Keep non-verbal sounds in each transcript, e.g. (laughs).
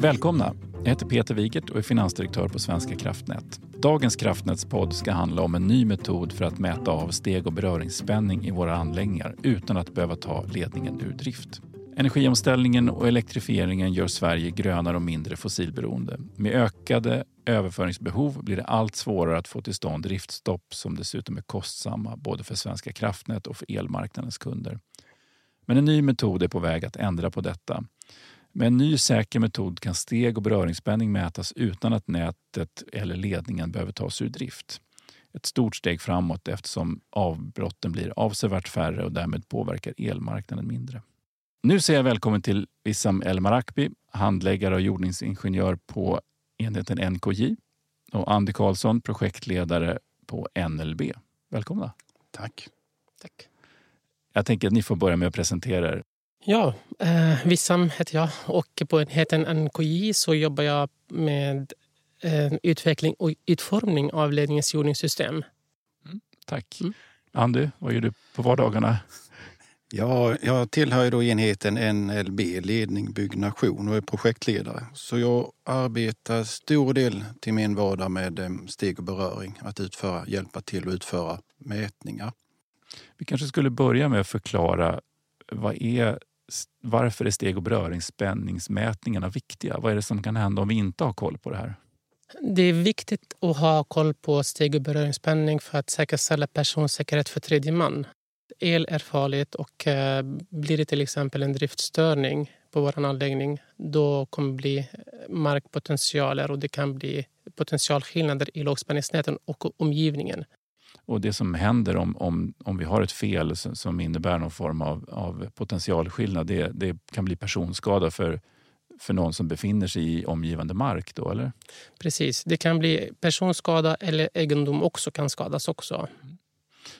Välkomna! Jag heter Peter Wigert och är finansdirektör på Svenska kraftnät. Dagens kraftnätspodd ska handla om en ny metod för att mäta av steg och beröringsspänning i våra anläggningar utan att behöva ta ledningen ur drift. Energiomställningen och elektrifieringen gör Sverige grönare och mindre fossilberoende. Med ökade överföringsbehov blir det allt svårare att få till stånd driftstopp som dessutom är kostsamma både för Svenska kraftnät och för elmarknadens kunder. Men en ny metod är på väg att ändra på detta. Med en ny säker metod kan steg och beröringsspänning mätas utan att nätet eller ledningen behöver tas ur drift. Ett stort steg framåt eftersom avbrotten blir avsevärt färre och därmed påverkar elmarknaden mindre. Nu säger jag välkommen till Wissam El Marakbi, handläggare och jordningsingenjör på enheten NKJ och Andy Karlsson, projektledare på NLB. Välkomna! Tack. Tack. Jag tänker att ni får börja med att presentera er. Ja, eh, Wissam heter jag och på enheten NKJ så jobbar jag med eh, utveckling och utformning av ledningens jordningssystem. Mm, tack. Mm. Andy, vad gör du på vardagarna? Ja, jag tillhör då enheten NLB, ledning byggnation och är projektledare. Så jag arbetar stor del till min vardag med eh, steg och beröring, att utföra, hjälpa till att utföra mätningar. Vi kanske skulle börja med att förklara vad är, varför är steg och beröringsspänningsmätningarna viktiga? Vad är det som kan hända om vi inte har koll på det här? Det är viktigt att ha koll på steg och beröringsspänning för att säkerställa personsäkerhet för tredje man. El är farligt och eh, blir det till exempel en driftstörning på vår anläggning då kommer det bli eh, markpotentialer och det kan bli potentialskillnader i lågspänningsnäten och omgivningen. Och det som händer om, om, om vi har ett fel som innebär någon form av, av potentialskillnad, det, det kan bli personskada för, för någon som befinner sig i omgivande mark då, eller? Precis, det kan bli personskada eller egendom också kan skadas också.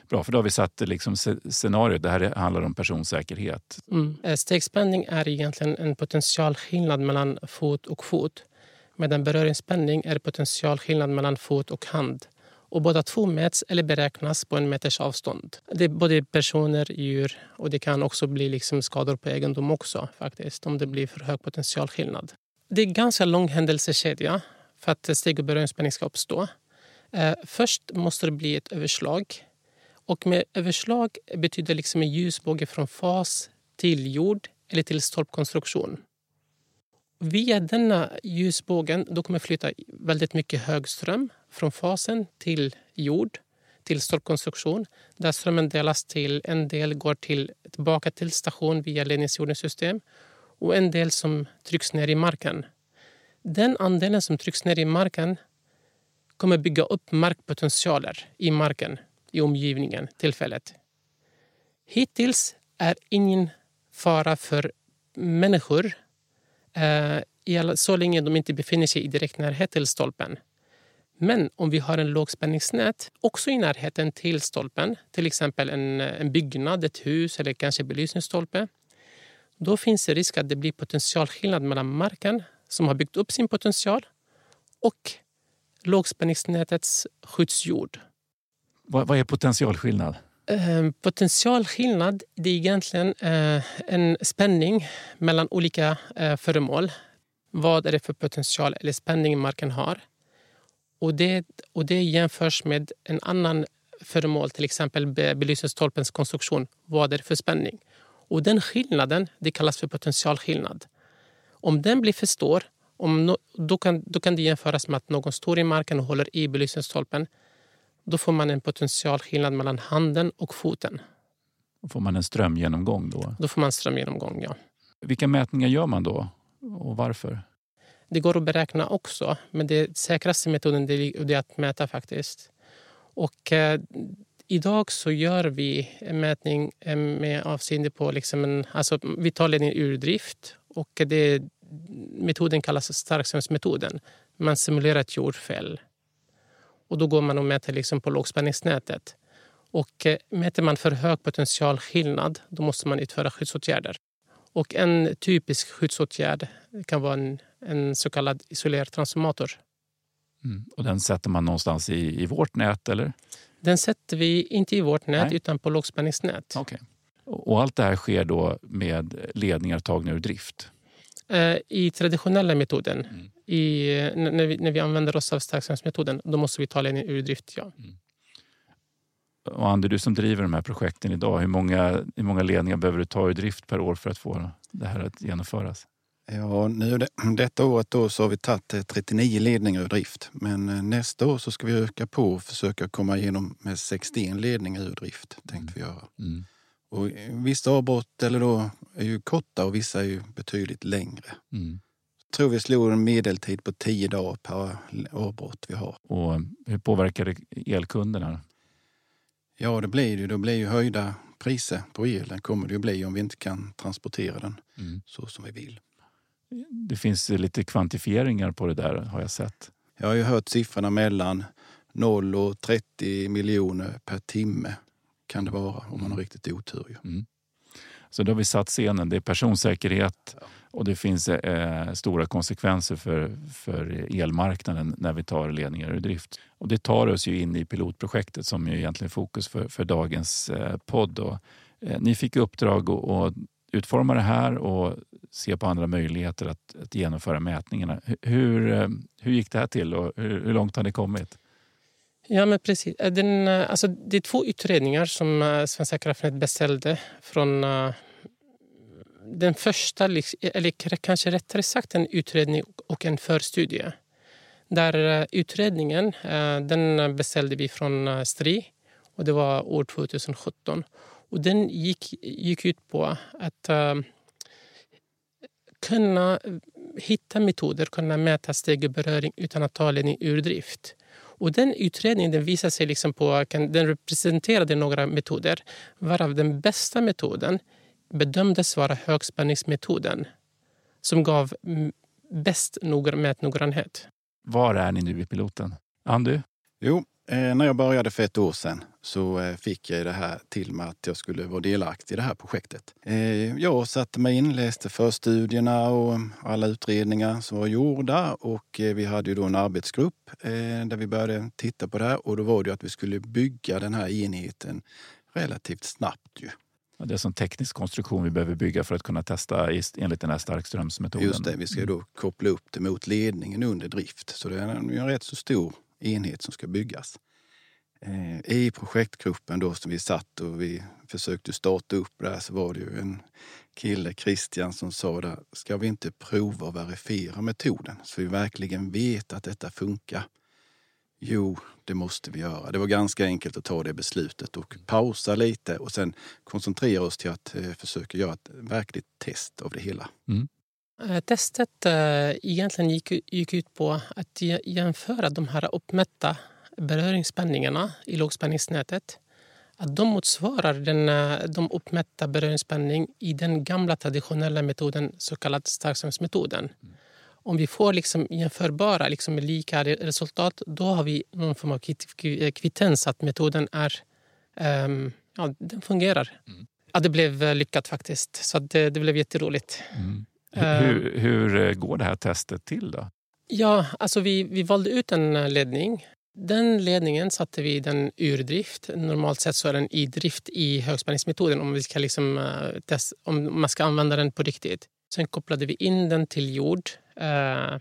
Bra, för då har vi satt liksom scenariot. Det här handlar om personsäkerhet. Mm. Eh, stegspänning är egentligen en potentialskillnad mellan fot och fot. Medan beröringsspänning är potentialskillnad mellan fot och hand. Och båda två mäts eller beräknas på en meters avstånd. Det är både personer, djur och det kan också bli liksom skador på egendom också faktiskt om det blir för hög potentialskillnad. Det är en ganska lång händelsekedja för att steg och beröringsspänning ska uppstå. Eh, först måste det bli ett överslag och med överslag betyder liksom en ljusbåge från fas till jord eller till stolpkonstruktion. Via denna ljusbågen då kommer flytta väldigt mycket högström från fasen till jord, till stolpkonstruktion. Där strömmen delas till en del går till, tillbaka till station via ledningsjordningssystem och en del som trycks ner i marken. Den andelen som trycks ner i marken kommer bygga upp markpotentialer i marken i omgivningen tillfället. Hittills är ingen fara för människor Eh, så länge de inte befinner sig i direkt närhet till stolpen. Men om vi har en lågspänningsnät också i närheten till stolpen, till exempel en, en byggnad, ett hus eller kanske belysningsstolpe, då finns det risk att det blir potentialskillnad mellan marken som har byggt upp sin potential och lågspänningsnätets skyddsjord. Vad, vad är potentialskillnad? Ehm, potentialskillnad det är egentligen eh, en spänning mellan olika eh, föremål. Vad är det för potential eller spänning marken har? Och det, och det jämförs med en annan föremål, till exempel belysningsstolpens konstruktion. Vad är det för spänning? Och den skillnaden det kallas för potentialskillnad. Om den blir för stor, om no, då, kan, då kan det jämföras med att någon står i marken och håller i belysningsstolpen då får man en potentialskillnad mellan handen och foten. Får man en strömgenomgång då? Då får man strömgenomgång, ja. Vilka mätningar gör man då och varför? Det går att beräkna också, men den säkraste metoden är att mäta faktiskt. Och eh, idag så gör vi en mätning eh, med avseende på... Liksom en, alltså, vi tar ledningen ur drift och det, metoden kallas starkströmsmetoden. Man simulerar ett jordfäll. Och då går man och mäter liksom på lågspänningsnätet. Och eh, mäter man för hög potentialskillnad då måste man utföra skyddsåtgärder. Och en typisk skyddsåtgärd kan vara en, en så kallad isolertransformator. Mm. Och den sätter man någonstans i, i vårt nät? eller? Den sätter vi inte i vårt nät Nej. utan på lågspänningsnät. Okay. Och allt det här sker då med ledningar tagna ur drift? Eh, I traditionella metoden, mm. I, när, vi, när vi använder oss av starkströmsmetoden, då måste vi ta ledningen ur drift, ja. Mm. Och Ander, du som driver de här projekten idag, hur många, hur många ledningar behöver du ta ur drift per år för att få det här att genomföras? Ja, nu det, detta året då så har vi tagit 39 eh, ledningar ur drift. Men eh, nästa år så ska vi öka på och försöka komma igenom med 61 ledningar ur drift. Tänkte mm. vi göra. Mm. Och eh, vissa avbrott eller då är ju korta och vissa är ju betydligt längre. Mm. Tror vi slog en medeltid på 10 dagar per avbrott vi har. Och hur påverkar det elkunderna? Ja, det blir ju. Det blir ju höjda priser på elen kommer det ju bli om vi inte kan transportera den mm. så som vi vill. Det finns lite kvantifieringar på det där har jag sett. Jag har ju hört siffrorna mellan 0 och 30 miljoner per timme kan det vara om man har riktigt otur. Mm. Så då har vi satt scenen. Det är personsäkerhet och det finns eh, stora konsekvenser för, för elmarknaden när vi tar ledningar ur drift. Och det tar oss ju in i pilotprojektet som är egentligen fokus för, för dagens eh, podd. Och, eh, ni fick uppdrag att utforma det här och se på andra möjligheter att, att genomföra mätningarna. Hur, eh, hur gick det här till och hur, hur långt har ni kommit? Ja, men precis. Eh, den, eh, alltså, det är två utredningar som eh, Svenska kraftnät beställde från den första, liksom, eller kanske rättare sagt en utredning och en förstudie. Där eh, utredningen eh, den beställde vi från eh, Stri och det var år 2017. Och den gick, gick ut på att kunna hitta metoder, kunna mäta steg och beröring utan att ta ledning ur drift. Och den utredningen den visade sig liksom på, den representerade några metoder varav den bästa metoden bedömdes vara högspänningsmetoden som gav bäst mätnoggrannhet. Var är ni nu i piloten? Andy? Jo, Eh, när jag började för ett år sedan så eh, fick jag det här till mig att jag skulle vara delaktig i det här projektet. Eh, jag satte mig in, läste förstudierna och alla utredningar som var gjorda och vi hade ju då en arbetsgrupp där vi började titta på det här och då var det att vi skulle bygga den här enheten relativt snabbt. Ju. Det är som teknisk konstruktion vi behöver bygga för att kunna testa enligt den här starkströmsmetoden. Just det, vi ska då koppla upp det mot ledningen under drift. Så det är en rätt så stor enhet som ska byggas. Eh, I projektgruppen då som vi satt och vi försökte starta upp det här så var det ju en kille, Christian, som sa där, ska vi inte prova och verifiera metoden så vi verkligen vet att detta funkar? Jo, det måste vi göra. Det var ganska enkelt att ta det beslutet och pausa lite och sen koncentrera oss till att eh, försöka göra ett verkligt test av det hela. Mm. Eh, testet eh, egentligen gick, gick ut på att jämföra de här uppmätta beröringsspänningarna i lågspänningsnätet. Att de motsvarar den, de uppmätta beröringsspänning i den gamla traditionella metoden, så kallad starkströmsmetoden. Mm. Om vi får liksom jämförbara, liksom lika resultat då har vi någon form av kvittens att metoden är, um, ja, den fungerar. Mm. Ja, det blev lyckat faktiskt. Så det, det blev jätteroligt. Mm. Hur, hur, eh, går det här testet till? då? Ja, alltså vi, vi valde ut en eh, ledning. Den ledningen satte vi den ur drift. Normalt sett så är den i drift i högspänningsmetoden om, vi ska liksom, test, om man ska använda den på riktigt. Sen kopplade vi in den till jord. Eh,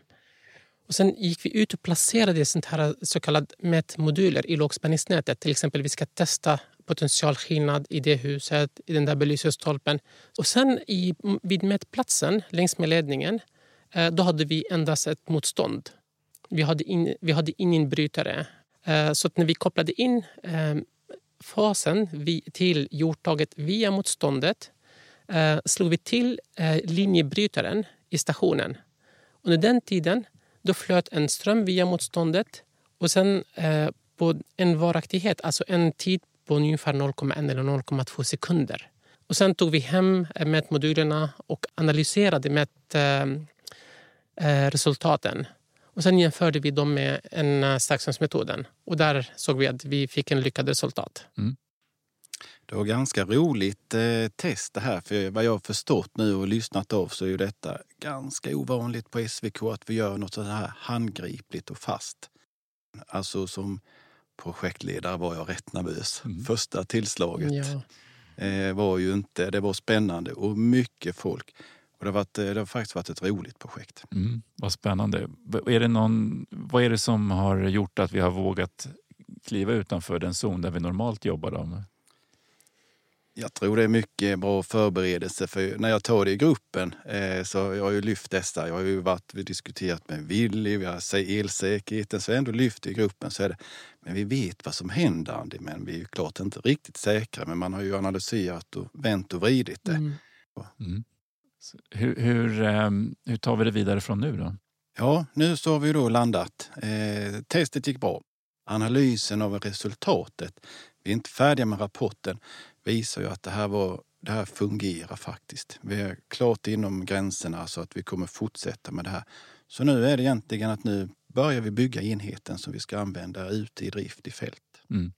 och sen gick vi ut och placerade sånt här så kallade mätmoduler i lågspänningsnätet. Till exempel vi ska testa potentialskillnad i det huset, i den där belysningsstolpen. Och sen i, vid mätplatsen längs med ledningen, eh, då hade vi endast ett motstånd. Vi hade, in, vi hade ingen brytare. Eh, så när vi kopplade in fasen till jordtaget via motståndet slog vi till linjebrytaren i stationen. Under den tiden då flöt en ström via motståndet och sen eh, på en varaktighet, alltså en tid på ungefär 0,1 eller 0,2 sekunder. Och sen tog vi hem eh, mätmodulerna och analyserade mätresultaten. Eh, och sen jämförde vi dem med en eh. Och där såg vi att vi fick en lyckad resultat. Mm. Det var ganska roligt eh, test det här. För vad jag har förstått nu och lyssnat av så är ju detta ganska ovanligt på SVK att vi gör något så här handgripligt och fast. Alltså som projektledare var jag rätt nervös. Mm. Första tillslaget ja. eh, var ju inte, det var spännande och mycket folk. Och det, har varit, det har faktiskt varit ett roligt projekt. Mm, vad spännande. Är det någon, vad är det som har gjort att vi har vågat kliva utanför den zon där vi normalt jobbar? Då? Jag tror det är mycket bra förberedelse för när jag tar det i gruppen eh, så jag har ju lyft dessa. Jag har ju varit, vi diskuterat med Willy, vi har elsäkerheten, så jag har ändå lyft i gruppen. Så är det, men vi vet vad som händer Andy, men vi är klart inte riktigt säkra. Men man har ju analyserat och vänt och vridit det. Mm. Mm. Hur, hur, ehm, hur, tar vi det vidare från nu då? Ja, nu så har vi då landat. Eh, testet gick bra. Analysen av resultatet. Vi är inte färdiga med rapporten visar ju att det här, var, det här fungerar faktiskt. Vi är klart inom gränserna så att vi kommer fortsätta med det här. Så nu är det egentligen att nu börjar vi bygga enheten som vi ska använda ute i drift i fält. Mm.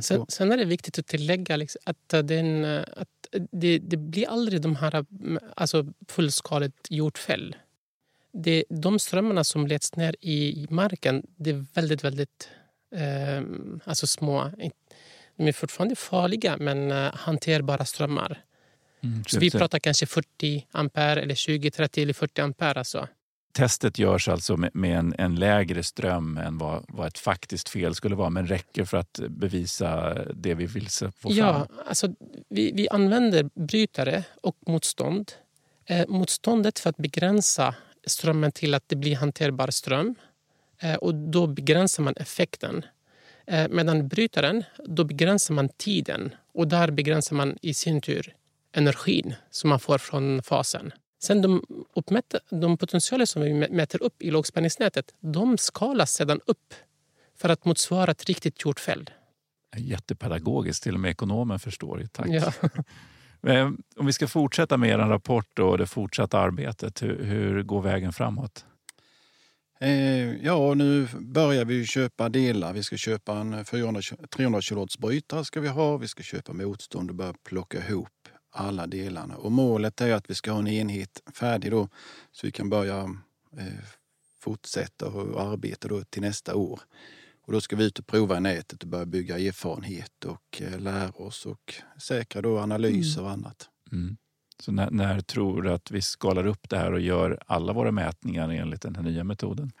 Sen, sen, är det viktigt att tillägga liksom att, den, att det, det, blir aldrig de här alltså fullskaligt jordfäll. Det, de strömmarna som leds ner i marken det är väldigt, väldigt eh, alltså små. De är fortfarande farliga, men uh, hanterbara strömmar. Mm, så vi pratar kanske 40 ampere, eller 20, 30 eller 40 ampere. Alltså. Testet görs alltså med, med en, en, lägre ström än vad, vad, ett faktiskt fel skulle vara, men räcker för att bevisa det vi vill få fram? Ja, alltså, vi, vi använder brytare och motstånd. Eh, motståndet för att begränsa strömmen till att det blir hanterbar ström. Eh, och då begränsar man effekten. Eh, medan brytaren, då begränsar man tiden och där begränsar man i sin tur energin som man får från fasen. Sen de, uppmätta, de potentialer som vi mäter upp i lågspänningsnätet, de skalas sedan upp för att motsvara ett riktigt jordfäll. Jättepedagogiskt, till och med ekonomen förstår. Tack. Ja. (laughs) Om vi ska fortsätta med er rapport och det fortsatta arbetet, hur, hur går vägen framåt? Eh, ja, nu börjar vi köpa delar. Vi ska köpa en 400, 300 kW brytare ska vi ha. Vi ska köpa motstånd och börja plocka ihop alla delarna. Och målet är att vi ska ha en enhet färdig då så vi kan börja eh, fortsätta och arbeta då till nästa år. Och då ska vi ut och prova i nätet och börja bygga erfarenhet och eh, lära oss och säkra då analyser och annat. Mm. Så när, när, tror du att vi skalar upp det här och gör alla våra mätningar enligt den här nya metoden?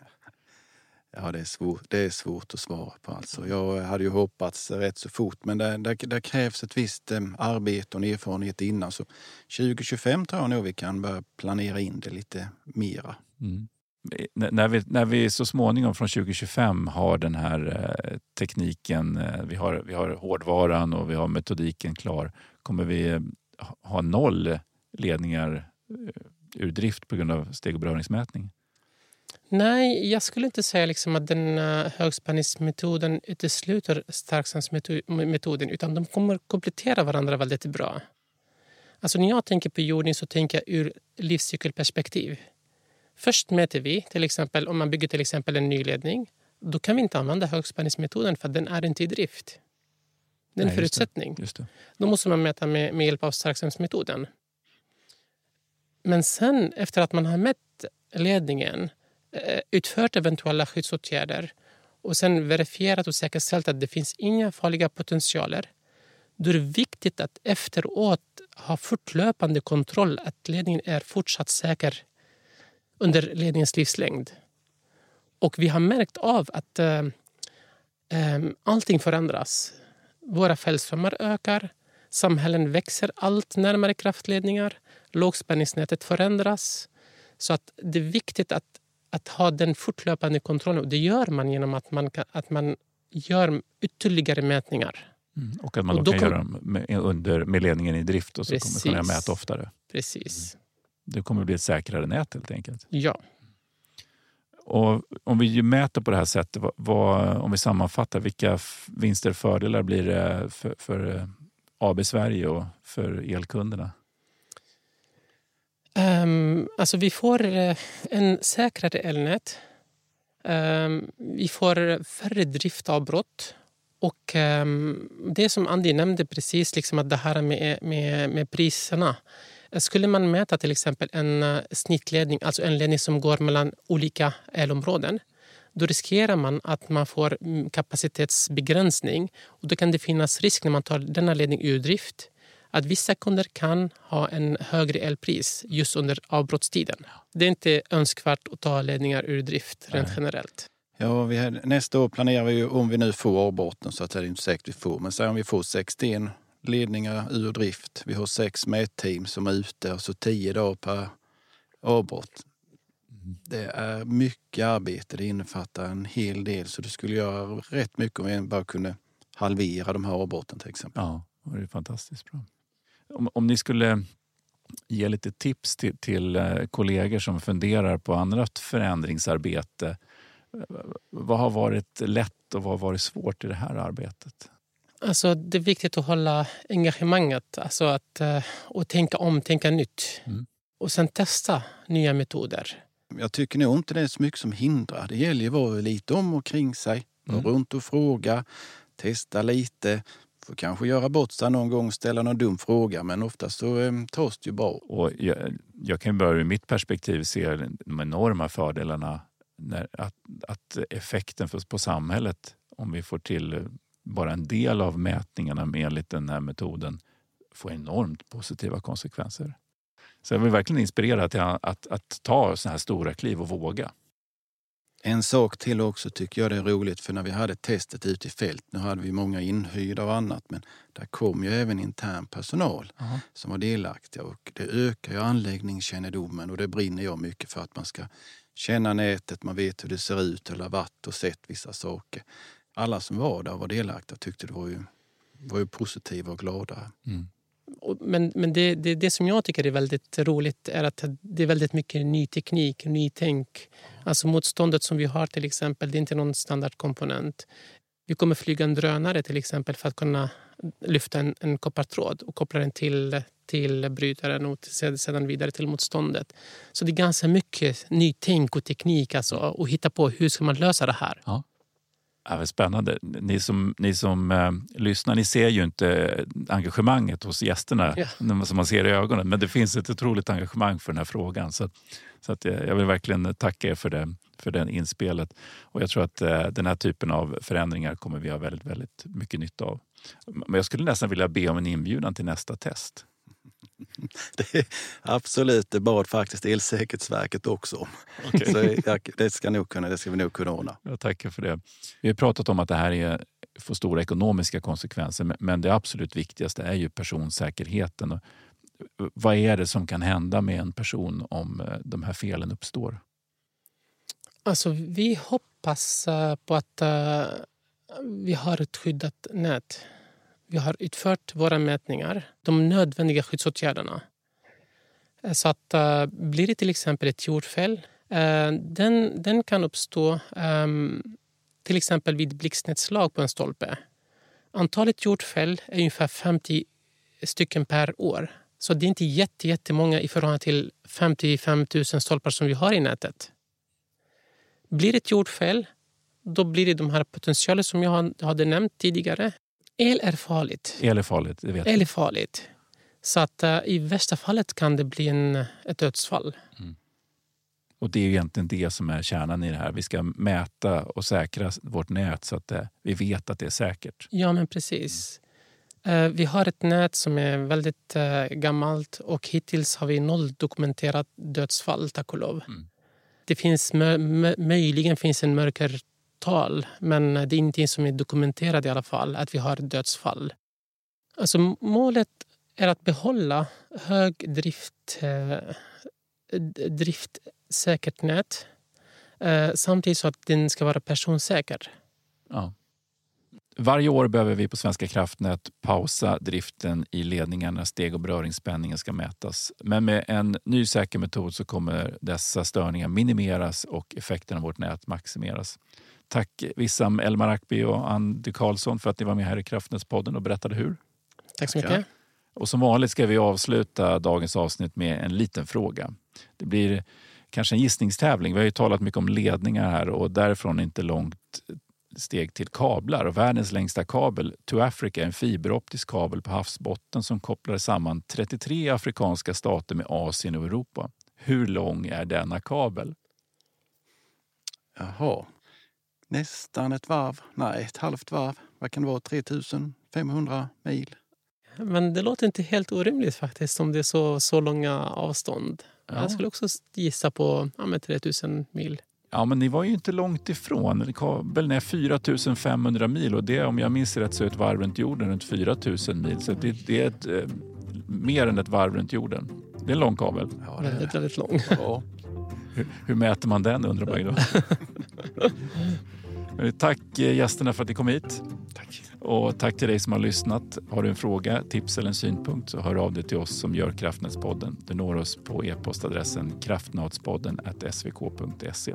Ja, det är svårt, det är svårt att svara på. Alltså. Jag hade ju hoppats rätt så fort, men det, det, det krävs ett visst eh, arbete och erfarenhet innan. Så 2025 tror jag nog vi kan börja planera in det lite mera. Mm. När vi, när vi så småningom från 2025 har den här eh, tekniken, eh, vi, har, vi har hårdvaran och vi har metodiken klar, kommer vi ha noll ledningar eh, ur drift på grund av steg och beröringsmätning? Nej, jag skulle inte säga liksom att den uh, högspänningsmetoden utesluter starkströmsmetoden utan de kommer komplettera varandra väldigt bra. Alltså när jag tänker på jordning så tänker jag ur livscykelperspektiv. Först mäter vi, till exempel om man bygger till exempel en ny ledning. Då kan vi inte använda högspänningsmetoden för den är inte i drift. Det är en Nej, förutsättning. Just det. Just det. Då måste man mäta med, med hjälp av starkströmsmetoden. Men sen efter att man har mätt ledningen, eh, utfört eventuella skyddsåtgärder och sen verifierat och säkerställt att det finns inga farliga potentialer då är det viktigt att efteråt ha fortlöpande kontroll att ledningen är fortsatt säker under ledningens livslängd. Och vi har märkt av att äh, äh, allting förändras. Våra fällströmmar ökar, samhällen växer allt närmare kraftledningar, lågspänningsnätet förändras. Så att det är viktigt att, att ha den fortlöpande kontrollen. Det gör man genom att man, att man gör ytterligare mätningar. Mm, och att man och då, kan, kan göra dem med, under, med ledningen i drift och så precis, kommer man kunna mäta oftare. Precis. Mm. Det kommer bli ett säkrare nät helt enkelt. Ja. Och om vi mäter på det här sättet, vad, vad, om vi sammanfattar, vilka vinster och fördelar blir det för, för eh, AB Sverige och för elkunderna? Um, alltså vi får eh, en säkrare elnät. Um, vi får färre driftavbrott. Och um, det som Andy nämnde precis, liksom att det här med, med, med priserna. Skulle man mäta till exempel en eh, snittledning, alltså en ledning som går mellan olika elområden, då riskerar man att man får mm, kapacitetsbegränsning. Och då kan det finnas risk när man tar denna ledning ur drift att vissa kunder kan ha en högre elpris just under avbrottstiden. Det är inte önskvärt att ta ledningar ur drift rent Nej. generellt. Ja, vi har, nästa år planerar vi ju, om vi nu får avbrotten, så att det är inte säkert vi får, men säg om vi får 61 ledningar ur drift. Vi har sex mätteam som är ute och så 10 dagar per avbrott. Det är mycket arbete, det innefattar en hel del så det skulle göra rätt mycket om vi bara kunde halvera de här avbrotten till exempel. Ja, det är fantastiskt bra. Om, om ni skulle ge lite tips till, till eh, kollegor som funderar på annat förändringsarbete. eh, Vad har varit lätt och vad har varit svårt i det här arbetet? Alltså, det är viktigt att hålla engagemanget alltså att, eh, och tänka om, tänka nytt. Mm. Och sen testa nya metoder. Jag tycker nog inte det är så mycket som hindrar. Det gäller ju att vara lite om och kring sig. Gå Mm. runt och fråga, testa lite. Får kanske göra bort sig någon gång, ställa någon dum fråga men oftast så eh, tas det ju bra. Och jag, jag kan börja ur mitt perspektiv se de enorma fördelarna när, att, att effekten för, på samhället om vi får till eh, bara en del av mätningarna med enligt den här metoden får enormt positiva konsekvenser. Så jag vill verkligen inspirera till att, att, att ta sådana här stora kliv och våga. En sak till också tycker jag det är roligt för när vi hade testet ute i fält, nu hade vi många inhyrda och annat, men där kom ju även intern personal som var delaktiga och det ökar ju anläggningskännedomen och det brinner jag mycket för att man ska känna nätet, man vet hur det ser ut eller har varit och sett vissa saker. Alla som var där var delaktiga tyckte det var ju, var ju positiva och glada. Mm. Och- Men, men det, det, det som jag tycker är väldigt roligt är att det är väldigt mycket ny teknik, nytänk. Alltså motståndet som vi har till exempel, det är inte någon standardkomponent. Vi kommer flyga en drönare till exempel för att kunna lyfta en, en koppartråd och koppla den till, till brytaren och till- sedan vidare till motståndet. Så det är ganska mycket nytänk och teknik alltså, och hitta på hur ska man lösa det här. Ja, vad spännande. Ni som, ni som eh, lyssnar, ni ser ju inte engagemanget hos gästerna Ja. när- som man ser i ögonen. Men det finns ett otroligt engagemang för den här frågan. Så, så att jag jag vill verkligen tacka er för det, för den inspelet. Och jag tror att eh, den här typen av förändringar kommer vi ha väldigt, väldigt mycket nytta av. Men jag skulle nästan vilja be om en inbjudan till nästa test. (laughs) Det är, absolut, det bad faktiskt Elsäkerhetsverket också om. Så jag, det, ska nog kunna, det ska vi nog kunna ordna. Jag tackar för det. Vi har pratat om att det här är, får stora ekonomiska konsekvenser men- det absolut viktigaste är ju personsäkerheten. Vad är det som kan hända med en person om eh, de här felen uppstår? Alltså, vi hoppas eh, på att eh, vi har ett skyddat nät. Vi har utfört våra mätningar, de nödvändiga skyddsåtgärderna. Eh, så att uh, blir det till exempel ett jordfäll, uh, den, den kan uppstå um, till exempel vid blixtnedslag på en stolpe. Antalet jordfäll är ungefär 50 stycken per år. Så det är inte jätte, jättemånga i förhållande till 55 000 stolpar som vi har i nätet. Blir det ett jordfäll, då blir det de här potentialer som jag hade nämnt tidigare. El är farligt. El är farligt, det vet. El är farligt. Så att eh, i värsta fallet kan det bli en, ett dödsfall. Och det är ju egentligen det som är kärnan i det här. Vi ska mäta och säkra vårt nät så att eh, vi vet att det är säkert. Ja, men precis. Eh, Vi har ett nät som är väldigt gammalt och hittills har vi noll dokumenterat dödsfall, tack och lov. Mm. Det finns mö- mö- möjligen finns en dödstal, men det är ingenting som är dokumenterat i alla fall, att vi har dödsfall. Alltså, målet är att behålla hög drift, eh, driftsäkert nät eh, samtidigt så att den ska vara personsäker. Ja. Varje år behöver vi på Svenska kraftnät pausa driften i ledningar när steg och beröringsspänningen ska mätas. Men med en ny säker metod så kommer dessa störningar minimeras och effekten av vårt nät maximeras. Tack Wissam El Marakbi och Andy Karlsson för att ni var med här i Kraftnätspodden och berättade hur. Tack så mycket. Och som vanligt ska vi avsluta dagens avsnitt med en liten fråga. Det blir kanske en gissningstävling. Vi har ju talat mycket om ledningar här och därifrån inte långt steg till kablar. Och världens längsta kabel, To Africa, är en fiberoptisk kabel på havsbotten som kopplar samman 33 afrikanska stater med Asien och Europa. Hur lång är denna kabel? Jaha. Nästan ett varv. Nej, ett halvt varv. Vad kan det vara? 3500 mil? Men det låter inte helt orimligt faktiskt om det är så, så långa avstånd. Ja. Jag skulle också gissa på ja, med 3000 mil. Ja, men ni var ju inte långt ifrån. Kabeln är 4 500 mil och det om jag minns rätt så är ett varv runt jorden runt 4 000 mil. Så det, det är ett, eh, mer än ett varv runt jorden. Det är en lång kabel. Ja, det, Väldigt, väldigt lång. Ja. Hur, hur mäter man den undrar man ju då. (laughs) Eh, Tack eh, gästerna för att ni kom hit. tack. Och tack till dig som har lyssnat. Har du en fråga, tips eller en synpunkt så hör av dig till oss som gör Kraftnätspodden. Du når oss på e-postadressen kraftnadspodden svk.se.